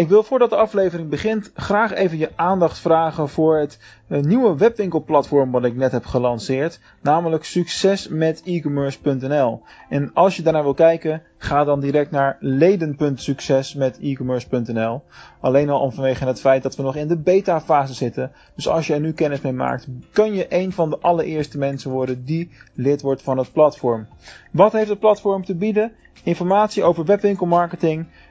Ik wil voordat de aflevering begint graag even je aandacht vragen voor het eh, nieuwe webwinkelplatform wat ik net heb gelanceerd, namelijk succesmetecommerce.nl. En als je daarnaar wil kijken, ga dan direct naar leden.succesmetecommerce.nl. Alleen al om vanwege het feit dat we nog in de beta fase zitten. Dus als je er nu kennis mee maakt, kun je een van de allereerste mensen worden die lid wordt van het platform. Wat heeft het platform te bieden? Informatie over webwinkelmarketing,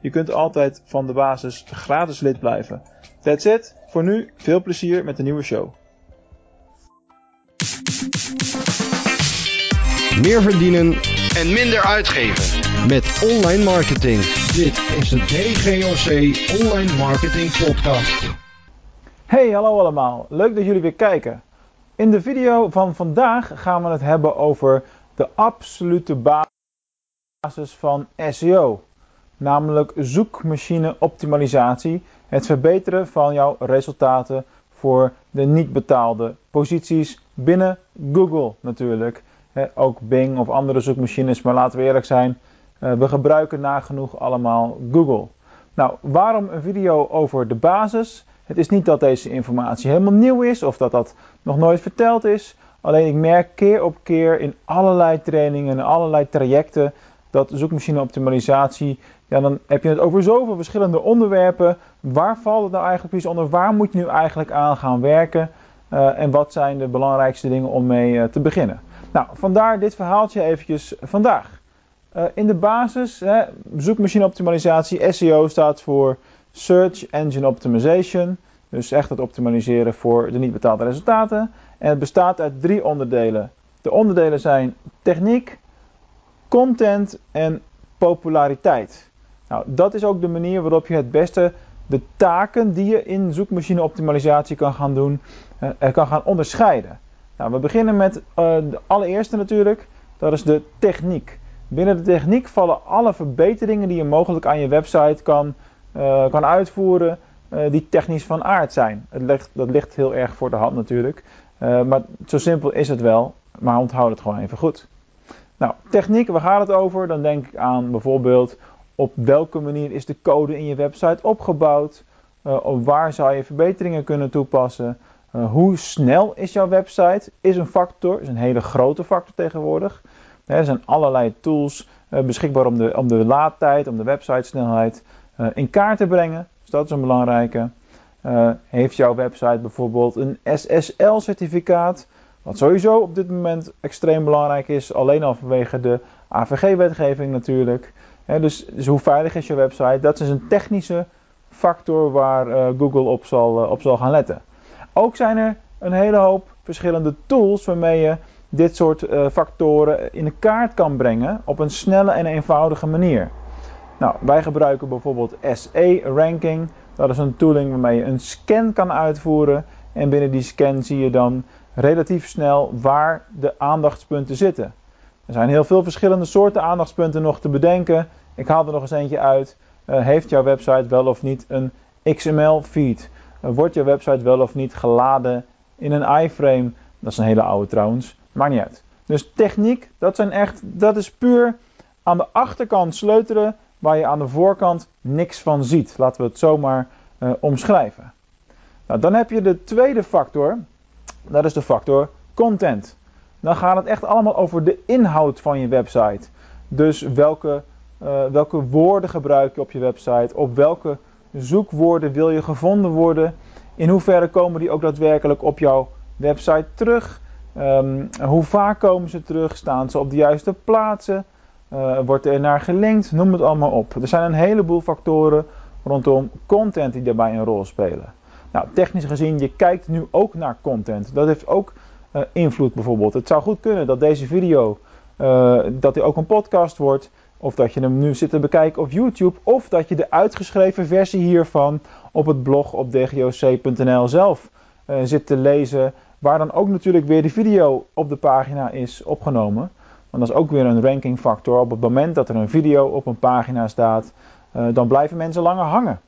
Je kunt altijd van de basis gratis lid blijven. That's it. Voor nu veel plezier met de nieuwe show. Meer verdienen en minder uitgeven. met online marketing. Dit is de DGOC Online Marketing Podcast. Hey, hallo allemaal. Leuk dat jullie weer kijken. In de video van vandaag gaan we het hebben over de absolute basis van SEO. Namelijk zoekmachine optimalisatie. Het verbeteren van jouw resultaten voor de niet betaalde posities binnen Google natuurlijk. ook Bing of andere zoekmachines, maar laten we eerlijk zijn, eh, we gebruiken nagenoeg allemaal Google. Nou, waarom een video over de basis? Het is niet dat deze informatie helemaal nieuw is of dat dat nog nooit verteld is. Alleen ik merk keer op keer in allerlei trainingen en allerlei trajecten dat zoekmachine optimalisatie, ja, dan heb je het over zoveel verschillende onderwerpen. Waar valt het nou eigenlijk precies onder? Waar moet je nu eigenlijk aan gaan werken? Uh, en wat zijn de belangrijkste dingen om mee uh, te beginnen? Nou, vandaar dit verhaaltje eventjes vandaag. Uh, in de basis, hè, zoekmachine optimalisatie, SEO staat voor Search Engine Optimization. Dus echt het optimaliseren voor de niet betaalde resultaten. En het bestaat uit drie onderdelen. De onderdelen zijn techniek, content en populariteit. Nou, dat is ook de manier waarop je het beste de taken die je in zoekmachine optimalisatie kan gaan doen, uh, kan gaan onderscheiden. Nou, we beginnen met uh, de allereerste natuurlijk, dat is de techniek. Binnen de techniek vallen alle verbeteringen die je mogelijk aan je website kan, uh, kan uitvoeren, die technisch van aard zijn. Het dat ligt heel erg voor de hand natuurlijk, maar zo simpel is het wel, maar onthoud het gewoon even goed. Nou, techniek, waar gaat het over? Dan denk ik aan bijvoorbeeld op welke manier is de code in je website opgebouwd? Uh, op waar zou je verbeteringen kunnen toepassen? Uh, hoe snel is jouw website? Is een factor, is een hele grote factor tegenwoordig. Er zijn allerlei tools beschikbaar om de, om de laadtijd, om de websitesnelheid in kaart te brengen. Dus dat is een belangrijke. heeft jouw website bijvoorbeeld een SSL-certificaat? Wat sowieso op dit moment extreem belangrijk is, alleen al vanwege de AVG-wetgeving natuurlijk. Dus, dus, hoe veilig is je website? Dat is een technische factor waar uh, Google op zal, uh, op zal gaan letten. Ook zijn er een hele hoop verschillende tools waarmee je dit soort uh, factoren in de kaart kan brengen op een snelle en eenvoudige manier. Nou, wij gebruiken bijvoorbeeld SE-ranking. Dat is een tooling waarmee je een scan kan uitvoeren. En binnen die scan zie je dan relatief snel waar de aandachtspunten zitten. Er zijn heel veel verschillende soorten aandachtspunten nog te bedenken. Ik haal er nog eens eentje uit. Uh, heeft jouw website wel of niet een XML-feed? Uh, wordt jouw website wel of niet geladen in een iframe? Dat is een hele oude trouwens. Maakt niet uit. Dus techniek, dat, zijn echt, dat is puur aan de achterkant sleutelen waar je aan de voorkant niks van ziet. Laten we het zomaar uh, omschrijven. Nou, dan heb je de tweede factor. Dat is de factor content. Dan gaat het echt allemaal over de inhoud van je website. Dus welke, uh, welke woorden gebruik je op je website? Op welke zoekwoorden wil je gevonden worden? In hoeverre komen die ook daadwerkelijk op jouw website terug? Um, hoe vaak komen ze terug? Staan ze op de juiste plaatsen? Uh, wordt er naar gelinkt? Noem het allemaal op. Er zijn een heleboel factoren rondom content die daarbij een rol spelen. Nou, technisch gezien, je kijkt nu ook naar content. Dat heeft ook uh, invloed bijvoorbeeld. Het zou goed kunnen dat deze video, uh, dat die ook een podcast wordt. of dat je hem nu zit te bekijken op YouTube, of dat je de uitgeschreven versie hiervan op het blog op dgoc.nl zelf uh, zit te lezen, waar dan ook natuurlijk weer de video op de pagina is opgenomen. Want dat is ook weer een rankingfactor. Op het moment dat er een video op een pagina staat, dan blijven mensen langer hangen.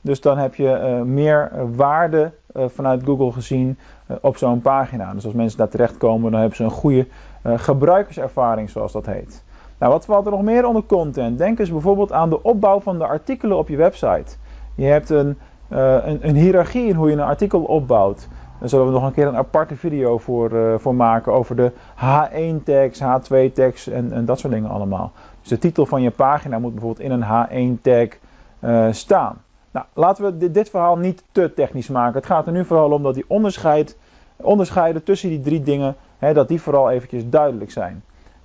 Dus dan heb je meer waarde vanuit Google gezien op zo'n pagina. Dus als mensen daar terechtkomen, dan hebben ze een goede gebruikerservaring, zoals dat heet. Nou, wat valt er nog meer onder content? Denk eens bijvoorbeeld aan de opbouw van de artikelen op je website. Je hebt een, een, een, hiërarchie in hoe je een artikel opbouwt. Daar zullen we nog een keer een aparte video voor, voor maken over de H1-tags, H2-tags en, en, dat soort dingen allemaal. Dus de titel van je pagina moet bijvoorbeeld in een H1-tag uh, eh, staan. Nou, laten we dit, dit, verhaal niet te technisch maken. Het gaat er nu vooral om dat die onderscheid, onderscheiden tussen die drie dingen, hè, dat die vooral eventjes duidelijk zijn.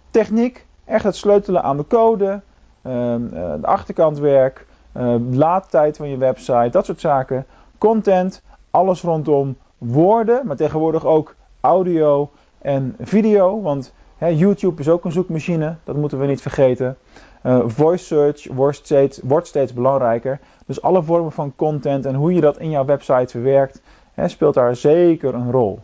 Techniek, Echt het sleutelen aan de code, uh, de achterkantwerk, uh, laadtijd van je website, dat soort zaken. Content, alles rondom woorden, maar tegenwoordig ook audio en video. Want hè, YouTube is ook een zoekmachine, dat moeten we niet vergeten. Uh, voice search wordt steeds, wordt steeds belangrijker. Dus alle vormen van content en hoe je dat in jouw website verwerkt, hè, speelt daar zeker een rol.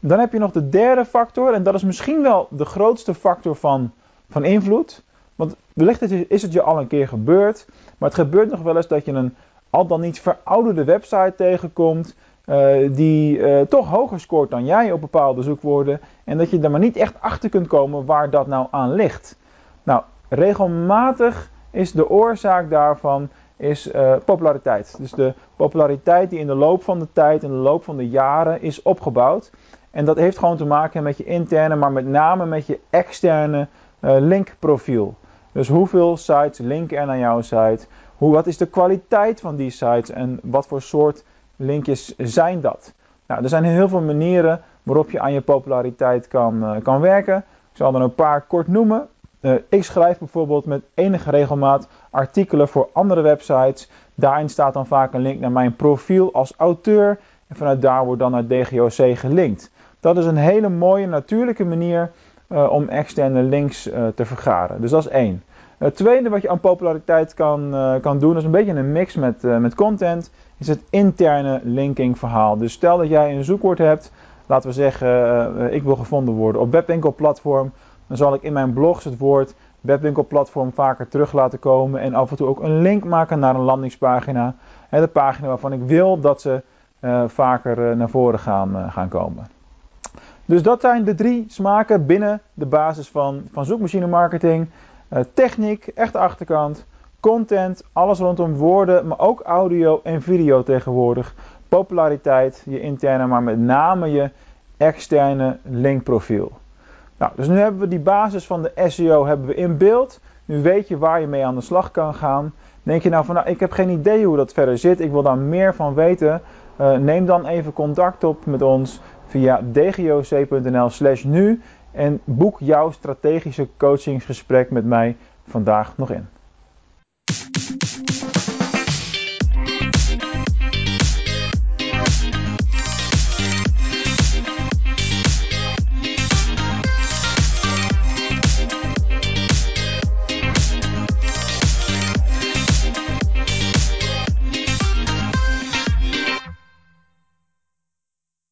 Dan heb je nog de derde factor, en dat is misschien wel de grootste factor van van invloed. Want wellicht is het je al een keer gebeurd, maar het gebeurt nog wel eens dat je een al dan niet verouderde website tegenkomt. Uh, die uh, toch hoger scoort dan jij op bepaalde zoekwoorden. En dat je er maar niet echt achter kunt komen waar dat nou aan ligt. Nou, regelmatig is de oorzaak daarvan is, uh, populariteit. Dus de populariteit die in de loop van de tijd, in de loop van de jaren is opgebouwd. En dat heeft gewoon te maken met je interne, maar met name met je externe uh, linkprofiel. Dus hoeveel sites linken er naar jouw site? Hoe, wat is de kwaliteit van die sites en wat voor soort linkjes zijn dat? Nou, er zijn heel veel manieren waarop je aan je populariteit kan, uh, kan werken. Ik zal er een paar kort noemen. Uh, ik schrijf bijvoorbeeld met enige regelmaat artikelen voor andere websites. Daarin staat dan vaak een link naar mijn profiel als auteur. En vanuit daar wordt dan naar DGOC gelinkt. Dat is een hele mooie natuurlijke manier uh, om externe links uh, te vergaren. Dus dat is één. Het tweede wat je aan populariteit kan, kan doen, is een beetje een mix met, met content, is het interne linking verhaal. Dus stel dat jij een zoekwoord hebt, laten we zeggen, ik wil gevonden worden op webwinkelplatform, dan zal ik in mijn blogs het woord webwinkelplatform vaker terug laten komen en af en toe ook een link maken naar een landingspagina. De pagina waarvan ik wil dat ze vaker naar voren gaan, gaan komen. Dus dat zijn de drie smaken binnen de basis van, van zoekmachine marketing. Techniek, echte achterkant, content, alles rondom woorden, maar ook audio en video tegenwoordig. Populariteit, je interne, maar met name je externe linkprofiel. Nou, dus nu hebben we die basis van de SEO hebben we in beeld. Nu weet je waar je mee aan de slag kan gaan. Denk je nou van, nou, ik heb geen idee hoe dat verder zit, ik wil daar meer van weten. Uh, neem dan even contact op met ons via dgoc.nl slash nu en boek jouw strategische coachingsgesprek met mij vandaag nog in.